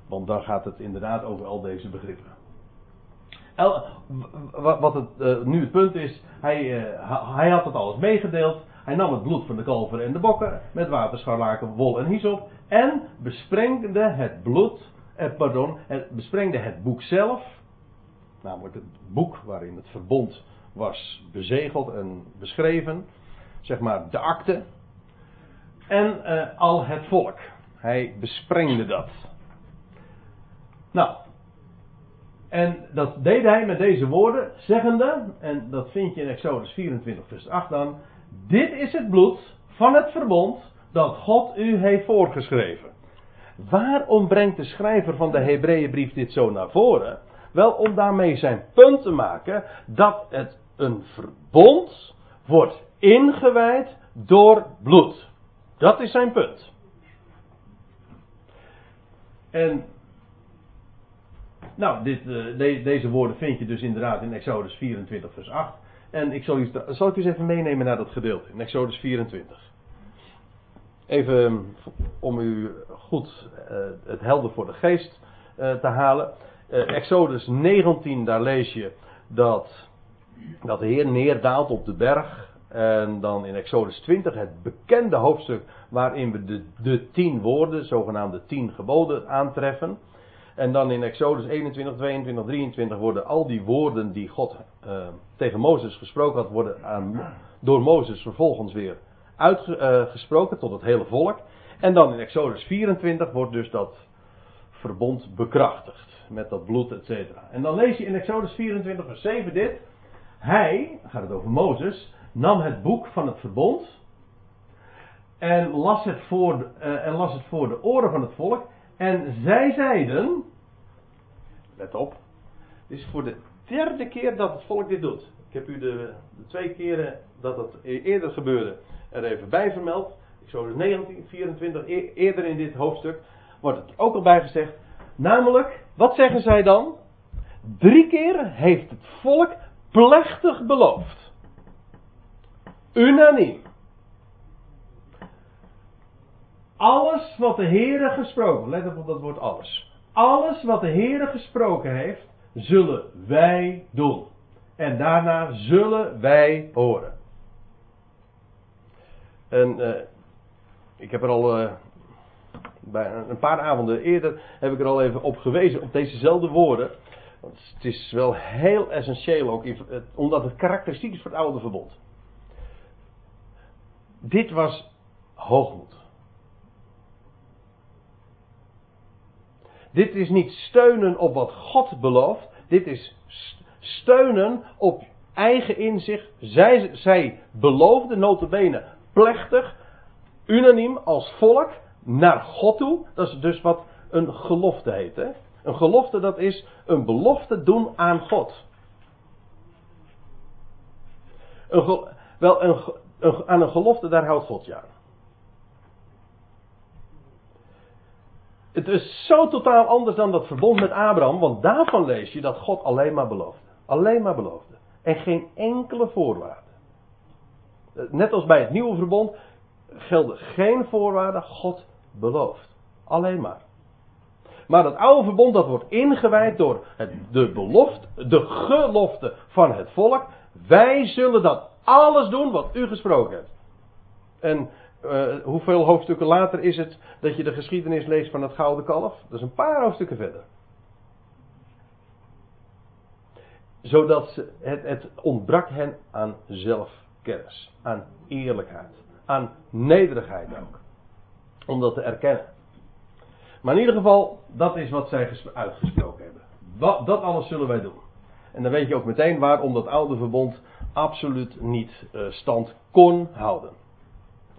Want dan gaat het inderdaad over al deze begrippen. El, wat het, uh, nu het punt is, hij, uh, hij had het alles meegedeeld. Hij nam het bloed van de kalver en de bokken met waterscharlaken, wol en hyssop en besprengde het bloed, eh, pardon, het, besprengde het boek zelf, namelijk het boek waarin het verbond was bezegeld en beschreven, zeg maar de akte, en eh, al het volk. Hij besprengde dat. Nou, en dat deed hij met deze woorden, zeggende, en dat vind je in Exodus 24, vers 8 dan. Dit is het bloed van het verbond dat God u heeft voorgeschreven. Waarom brengt de schrijver van de Hebreeënbrief dit zo naar voren? Wel om daarmee zijn punt te maken dat het een verbond wordt ingewijd door bloed. Dat is zijn punt. En nou, dit, uh, deze woorden vind je dus inderdaad in Exodus 24, vers 8. En ik zal, u, zal ik u eens even meenemen naar dat gedeelte in Exodus 24. Even ehm, om u goed uh, het helder voor de geest uh, te halen. Uh, Exodus 19, daar lees je dat, dat de Heer neerdaalt op de berg. En dan in Exodus 20 het bekende hoofdstuk waarin we de, de tien woorden, zogenaamde tien geboden, aantreffen. En dan in Exodus 21, 22, 23 worden al die woorden die God uh, tegen Mozes gesproken had, worden door Mozes vervolgens weer uitgesproken uh, tot het hele volk. En dan in Exodus 24 wordt dus dat verbond bekrachtigd. Met dat bloed, et cetera. En dan lees je in Exodus 24, vers 7 dit. Hij, gaat het over Mozes, nam het boek van het verbond. En las het voor, uh, en las het voor de oren van het volk. En zij zeiden, let op, dit is voor de derde keer dat het volk dit doet. Ik heb u de, twee keren dat het e-, eerder gebeurde er even bij vermeld. Exodus 19, 24, e-, eerder in dit hoofdstuk wordt het ook al bijgezegd. Namelijk, wat zeggen zij dan? Drie keer heeft het volk plechtig beloofd. Unaniem. Alles wat de Heere gesproken, let op dat woord alles. Alles wat de Heere gesproken heeft, zullen wij doen. En daarna zullen wij horen. En uh, ik heb er al uh, bij een paar avonden eerder heb ik er al even op gewezen op dezezelfde woorden. Want het is wel heel essentieel ook, omdat het karakteristiek is voor het oude verbond. Dit was hoogmoed. Dit is niet steunen op wat God belooft. Dit is steunen op eigen inzicht. Zij, zij beloofden notabene plechtig, unaniem als volk naar God toe. Dat is dus wat een gelofte heet. Hè? Een gelofte dat is een belofte doen aan God. Een, wel, een, een, aan een gelofte daar houdt God je aan. Het is zo totaal anders dan dat verbond met Abraham, want daarvan lees je dat God alleen maar beloofde. Alleen maar beloofde. En geen enkele voorwaarde. Net als bij het nieuwe verbond gelden geen voorwaarden, God belooft. Alleen maar. Maar dat oude verbond dat wordt ingewijd door de belofte, de gelofte van het volk. Wij zullen dat alles doen wat u gesproken hebt. En uh, hoeveel hoofdstukken later is het dat je de geschiedenis leest van het gouden kalf? Dat is een paar hoofdstukken verder. Zodat het, het ontbrak hen aan zelfkennis, aan eerlijkheid, aan nederigheid ook. Om dat te erkennen. Maar in ieder geval, dat is wat zij uitgesproken hebben. dat alles zullen wij doen. En dan weet je ook meteen waarom dat oude verbond absoluut niet uh, stand kon houden.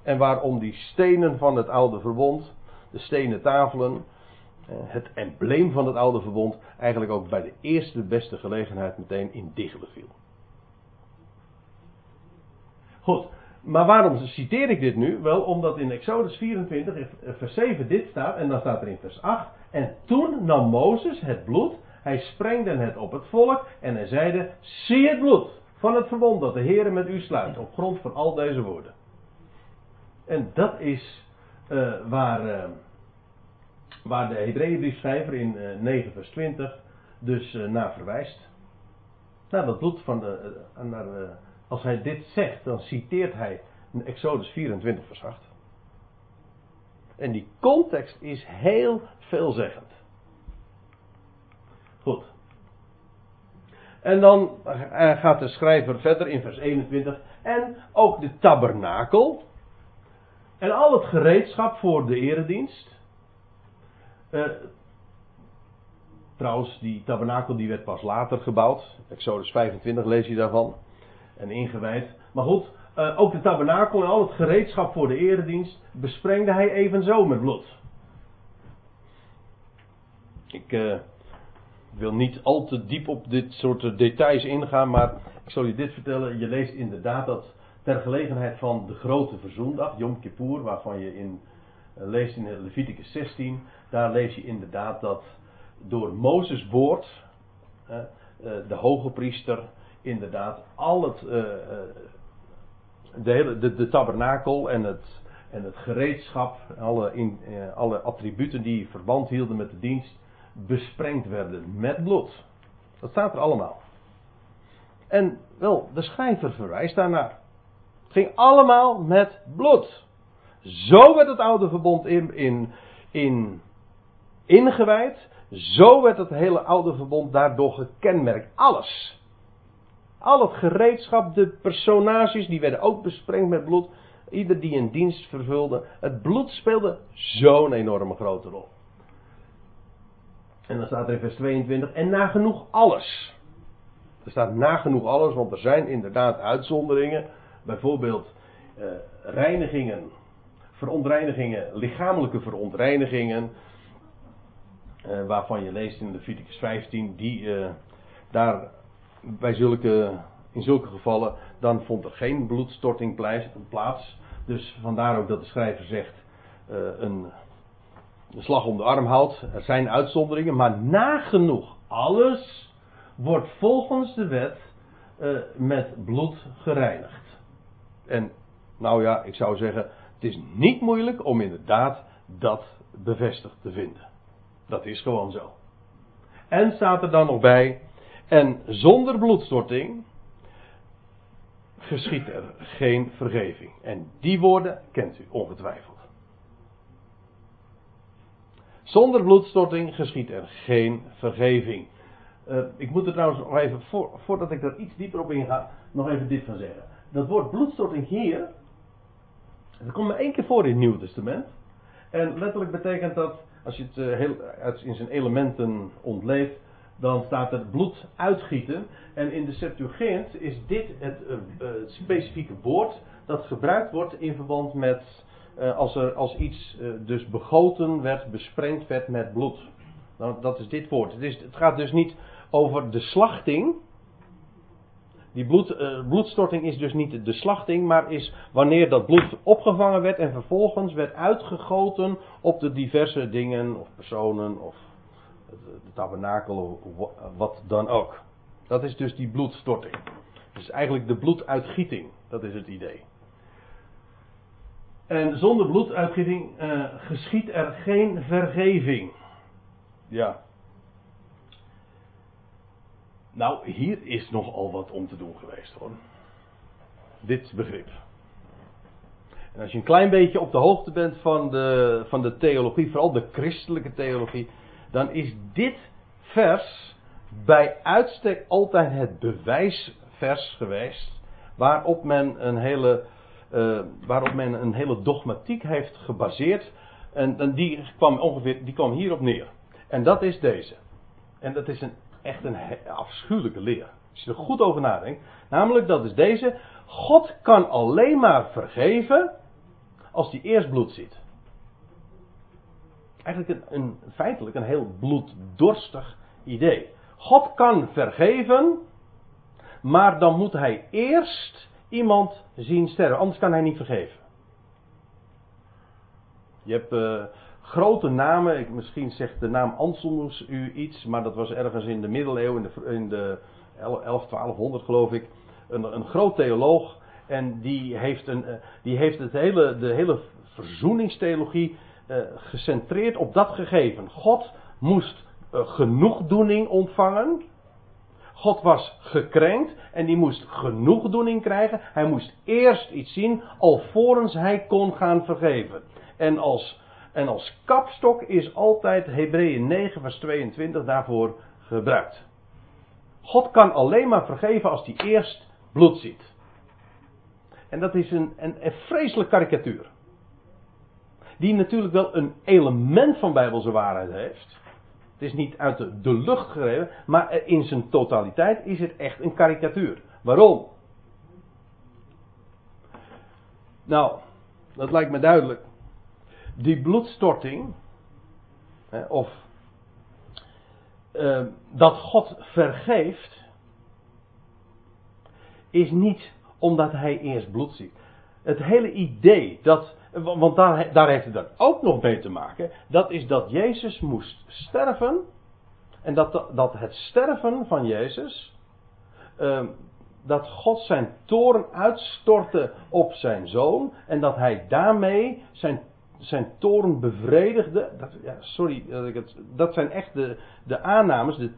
En waarom die stenen van het oude verbond, de stenen tafelen, eh, het embleem van het oude verbond, eigenlijk ook bij de eerste beste gelegenheid meteen in diggelen viel. Goed, maar waarom citeer ik dit nu? Wel omdat in Exodus 24, vers 7 dit staat, en dan staat er in vers 8. En toen nam Mozes het bloed, hij sprengde het op het volk, en hij zeide: Zie het bloed van het verbond dat de Heer met u sluit, op grond van al deze woorden. En dat is uh, waar, uh, waar de Hebreeënbriefschrijver in uh, 9 vers 20 dus naar verwijst. Naar dat bloed van de, naar, als hij dit zegt, dan citeert hij Exodus 24 vers 8. En die context is heel veelzeggend. Goed. En dan gaat de schrijver verder in vers 21. En ook de tabernakel, en al het gereedschap voor de eredienst. Uh, trouwens, die tabernakel die werd pas later gebouwd. Exodus 25 lees je daarvan. En ingewijd. Maar goed, uh, ook de tabernakel en al het gereedschap voor de eredienst besprengde hij evenzo met bloed. Ik uh, wil niet al te diep op dit soort details ingaan, maar ik zal je dit vertellen. Je leest inderdaad dat ter gelegenheid van de grote verzoendag, Yom Kippur, waarvan je in, uh, leest in Leviticus 16, daar lees je inderdaad dat door Mozes woord, uh, de hoge priester, inderdaad al het, uh, de, hele, de, de, tabernakel en het, en het gereedschap, alle, in, alle attributen die verband hielden met de dienst, besprengd werden met bloed. Dat staat er allemaal. En wel, de schrijver verwijst daarnaar ging allemaal met bloed. Zo werd het oude verbond in, in, in, ingewijd. Zo werd het hele oude verbond daardoor gekenmerkt. Alles. Al het gereedschap, de personages, die werden ook besprengd met bloed. Ieder die een dienst vervulde. Het bloed speelde zo'n enorme grote rol. En dan staat er in vers 22. En nagenoeg alles. Er staat nagenoeg alles, want er zijn inderdaad uitzonderingen bijvoorbeeld uh, reinigingen, verontreinigingen, lichamelijke verontreinigingen, uh, waarvan je leest in Leviticus 15, die uh, daar bij zulke, in zulke gevallen, dan vond er geen bloedstorting plaats. Dus vandaar ook dat de schrijver zegt, een, een slag om de arm houdt. Er zijn uitzonderingen, maar nagenoeg alles wordt volgens de wet met bloed gereinigd. En nou ja, ik zou zeggen, het is niet moeilijk om inderdaad dat bevestigd te vinden. Dat is gewoon zo. En staat er dan nog bij, en zonder bloedstorting geschiet er geen vergeving. En die woorden kent u ongetwijfeld. Zonder bloedstorting geschiet er geen vergeving. Uh, ik moet er trouwens nog even, voor, voordat ik er iets dieper op inga, nog even dit van zeggen. Dat woord bloedstorting hier, dat komt maar één keer voor in het Nieuwe Testament. En letterlijk betekent dat, als je het uh, heel, in zijn elementen ontleedt, dan staat er bloed uitgieten. En in de Septuagint is dit het, uh, het specifieke woord dat gebruikt wordt in verband met als, er, als iets dus begoten werd, besprengd werd met bloed. Nou, dat is dit woord. Het, is, het, gaat dus niet over de slachting. Die bloed, uh, bloedstorting is dus niet de slachting, maar is wanneer dat bloed opgevangen werd en vervolgens werd uitgegoten op de diverse dingen of personen of de tabernakel of wat dan ook. Dat is dus die bloedstorting. Dus eigenlijk de bloeduitgieting, dat is het idee. En zonder bloeduitgieting uh, geschiet er geen vergeving. Ja. Nou, hier is nogal wat om te doen geweest hoor. Dit begrip. En als je een klein beetje op de hoogte bent van de, van de theologie, vooral de christelijke theologie, dan is dit vers bij uitstek altijd het bewijsvers geweest waarop men een hele uh, waarop men een hele dogmatiek heeft gebaseerd. En, en, die, kwam ongeveer, die kwam hierop neer. En dat is deze. En dat is een, echt een afschuwelijke leer. Als je er goed over nadenkt. Namelijk, dat is deze. God kan alleen maar vergeven als hij eerst bloed ziet. Eigenlijk een, een, feitelijk een heel bloeddorstig idee. God kan vergeven, maar dan moet hij eerst iemand zien sterven. Anders kan hij niet vergeven. Je hebt uh, grote namen. Ik, misschien zegt de naam Anselmus u iets. Maar dat was ergens in de middeleeuwen, in de, in de 11, 1200 geloof ik. Een, een groot theoloog. En die heeft, een, uh, die heeft het hele, de hele verzoeningstheologie uh, gecentreerd op dat gegeven. God moest genoegdoening ontvangen God was gekrenkt en die moest genoegdoening krijgen. Hij moest eerst iets zien alvorens hij kon gaan vergeven. En als, en als kapstok is altijd Hebreeën 9 vers 22 daarvoor gebruikt. God kan alleen maar vergeven als hij eerst bloed ziet. En dat is een, een, vreselijke karikatuur. Die natuurlijk wel een element van bijbelse waarheid heeft. Het is niet uit de, de lucht gereden, maar in zijn totaliteit is het echt een karikatuur. Waarom? Nou, dat lijkt me duidelijk. Die bloedstorting, of uh, dat God vergeeft, is niet omdat hij eerst bloed ziet. Het hele idee dat want daar, daar heeft het dan ook nog mee te maken. Dat is dat Jezus moest sterven. En dat, dat het sterven van Jezus. Uh, dat God zijn toren uitstortte op zijn zoon. En dat hij daarmee zijn zijn toren bevredigde. Dat, ja, sorry, dat, ik het, dat zijn echt de, de aannames, de,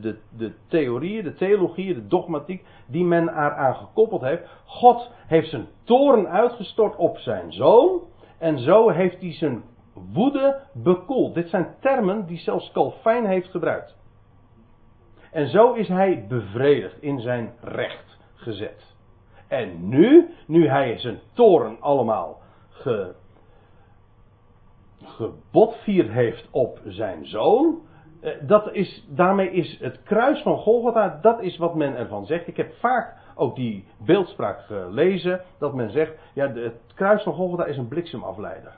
de, de, theorieën, de theologieën, de dogmatiek die men eraan gekoppeld heeft. God heeft zijn toren uitgestort op zijn zoon. En zo heeft hij zijn woede bekoeld. Dit zijn termen die zelfs Calvijn heeft gebruikt. En zo is hij bevredigd in zijn recht gezet. En nu, nu hij zijn toren allemaal ge, gebotvierd heeft op zijn zoon. Eh, dat is, daarmee is het kruis van Golgotha, dat is wat men ervan zegt. Ik heb vaak ook die beeldspraak gelezen, dat men zegt, ja, het kruis van Golgotha is een bliksemafleider.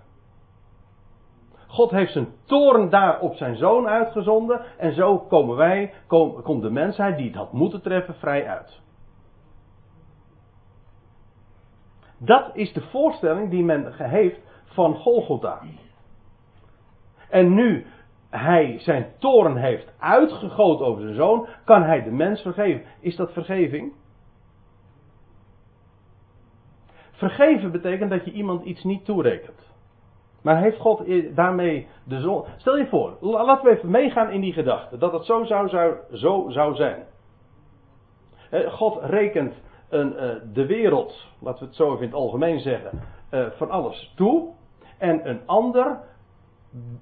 God heeft zijn toren daar op zijn zoon uitgezonden en zo komen wij, kom, komt de mensheid die het had moeten treffen vrij uit. Dat is de voorstelling die men heeft van Golgotha. En nu hij zijn toren heeft uitgegoten over zijn zoon, kan hij de mens vergeven. Is dat vergeving? Vergeven betekent dat je iemand iets niet toerekent. Maar heeft God daarmee de zon. Stel je voor, laten we even meegaan in die gedachte. Dat het zo zou, zou, zo zou zijn. God rekent een, de wereld, laten we het zo even in het algemeen zeggen, van alles toe. En een ander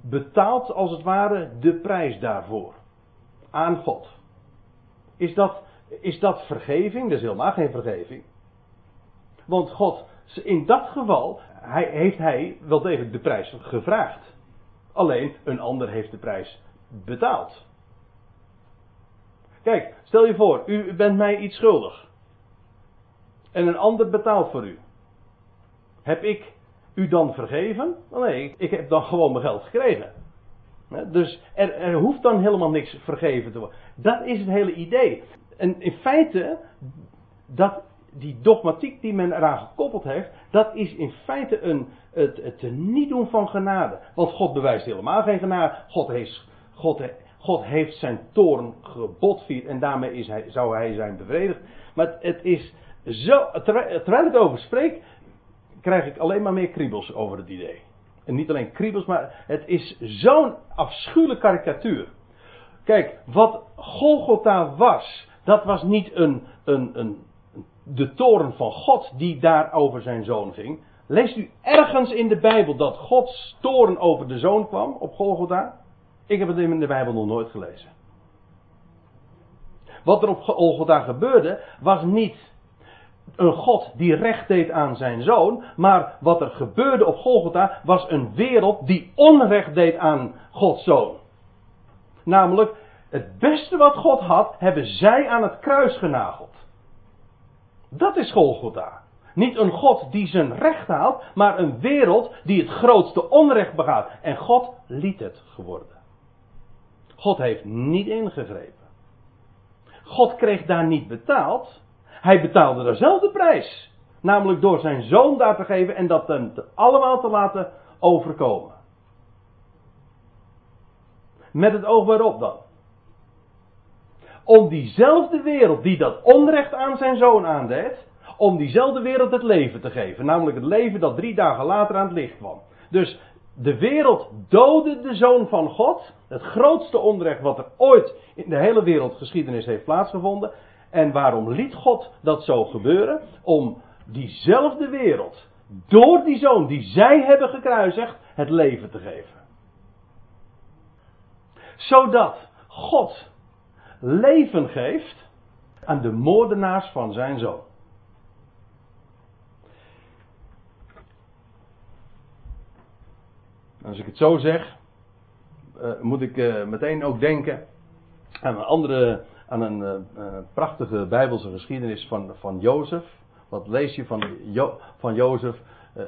betaalt als het ware de prijs daarvoor. Aan God. Is dat, is dat vergeving? Dat is helemaal geen vergeving. Want God, in dat geval, hij, heeft hij wel degelijk de prijs gevraagd. Alleen een ander heeft de prijs betaald. Kijk, stel je voor, u bent mij iets schuldig. En een ander betaalt voor u. Heb ik u dan vergeven? Nee, ik heb dan gewoon mijn geld gekregen. Dus er, er, hoeft dan helemaal niks vergeven te worden. Dat is het hele idee. En in feite, dat, die dogmatiek die men eraan gekoppeld heeft, dat is in feite een, het, het niet doen van genade. Want God bewijst helemaal geen genade. God heeft, God, God heeft zijn toorn gebotvierd en daarmee is hij, zou hij zijn bevredigd. Maar het, het is zo, terwijl, ik over spreek, krijg ik alleen maar meer kriebels over het idee. En niet alleen kriebels, maar het is zo'n afschuwelijke karikatuur. Kijk, wat Golgotha was, dat was niet een, een, een, de toren van God die daar over zijn zoon ging. Leest u ergens in de Bijbel dat Gods toren over de zoon kwam op Golgotha? Ik heb het in de Bijbel nog nooit gelezen. Wat er op Golgotha gebeurde, was niet een God die recht deed aan zijn zoon. Maar wat er gebeurde op Golgotha was een wereld die onrecht deed aan Gods zoon. Namelijk, het beste wat God had, hebben zij aan het kruis genageld. Dat is Golgotha. Niet een God die zijn recht haalt, maar een wereld die het grootste onrecht begaat. En God liet het geworden. God heeft niet ingegrepen. God kreeg daar niet betaald. Hij betaalde daar zelf de prijs. Namelijk door zijn zoon daar te geven en dat hem allemaal te laten overkomen. Met het oog waarop dan? Om diezelfde wereld die dat onrecht aan zijn zoon aandeed, om diezelfde wereld het leven te geven. Namelijk het leven dat drie dagen later aan het licht kwam. Dus de wereld doodde de zoon van God. Het grootste onrecht wat er ooit in de hele wereldgeschiedenis heeft plaatsgevonden. En waarom liet God dat zo gebeuren? Om diezelfde wereld, door die zoon die zij hebben gekruisigd, het leven te geven. Zodat God leven geeft aan de moordenaars van zijn zoon. Als ik het zo zeg, uh, moet ik uh, meteen ook denken aan een andere aan een uh, prachtige Bijbelse geschiedenis van, van Jozef. Wat lees je van, van Jozef? Uh,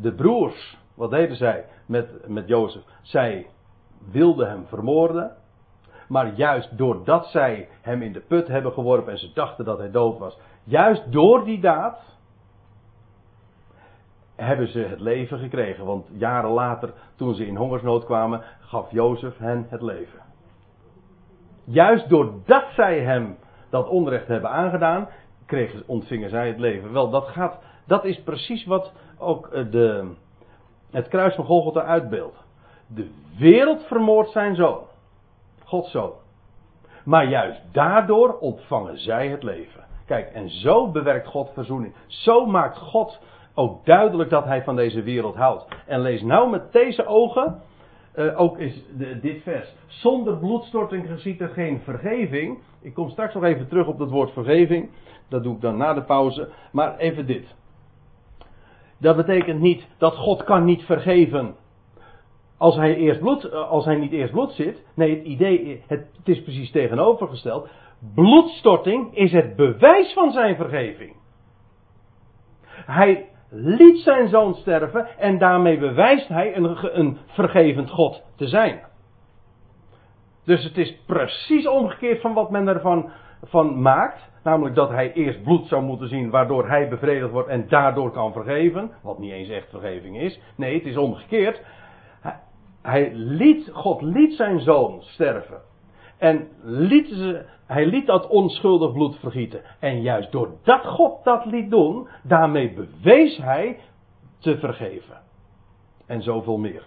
de broers, wat deden zij met, met Jozef? Zij wilden hem vermoorden. Maar juist doordat zij hem in de put hebben geworpen en ze dachten dat hij dood was, juist door die daad hebben ze het leven gekregen. Want jaren later, toen ze in hongersnood kwamen, gaf Jozef hen het leven. Juist doordat zij hem dat onrecht hebben aangedaan, kregen, ontvingen zij het leven. Wel, dat, gaat, dat is precies wat ook eh, de, het kruis van Golgotha uitbeeldt. De wereld vermoordt zijn zoon. Gods zoon. Maar juist daardoor ontvangen zij het leven. Kijk, en zo bewerkt God verzoening. Zo maakt God ook duidelijk dat hij van deze wereld houdt. En lees nou met deze ogen uh, ook is de, dit vers. Zonder bloedstorting geziet er geen vergeving. Ik kom straks nog even terug op dat woord vergeving. Dat doe ik dan na de pauze. Maar even dit. Dat betekent niet dat God kan niet vergeven als hij, eerst bloed, eh, als hij niet eerst bloed zit. Nee, het idee, het is precies tegenovergesteld. Bloedstorting is het bewijs van zijn vergeving. Hij liet zijn zoon sterven en daarmee bewijst hij een, een vergevend God te zijn. Dus het is precies omgekeerd van wat men ervan van maakt. Namelijk dat hij eerst bloed zou moeten zien, waardoor hij bevredigd wordt en daardoor kan vergeven. Wat niet eens echt vergeving is. Nee, het is omgekeerd. Hij, liet, God liet zijn zoon sterven. En liet ze, hij liet dat onschuldig bloed vergieten. En juist doordat God dat liet doen, daarmee bewees hij te vergeven. En zoveel meer.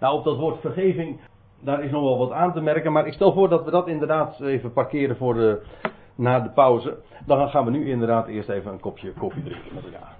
Nou, op dat woord vergeving, daar is nog wel wat aan te merken. Maar ik stel voor dat we dat inderdaad even parkeren voor de, na de pauze. Dan gaan we nu inderdaad eerst even een kopje koffie drinken met elkaar.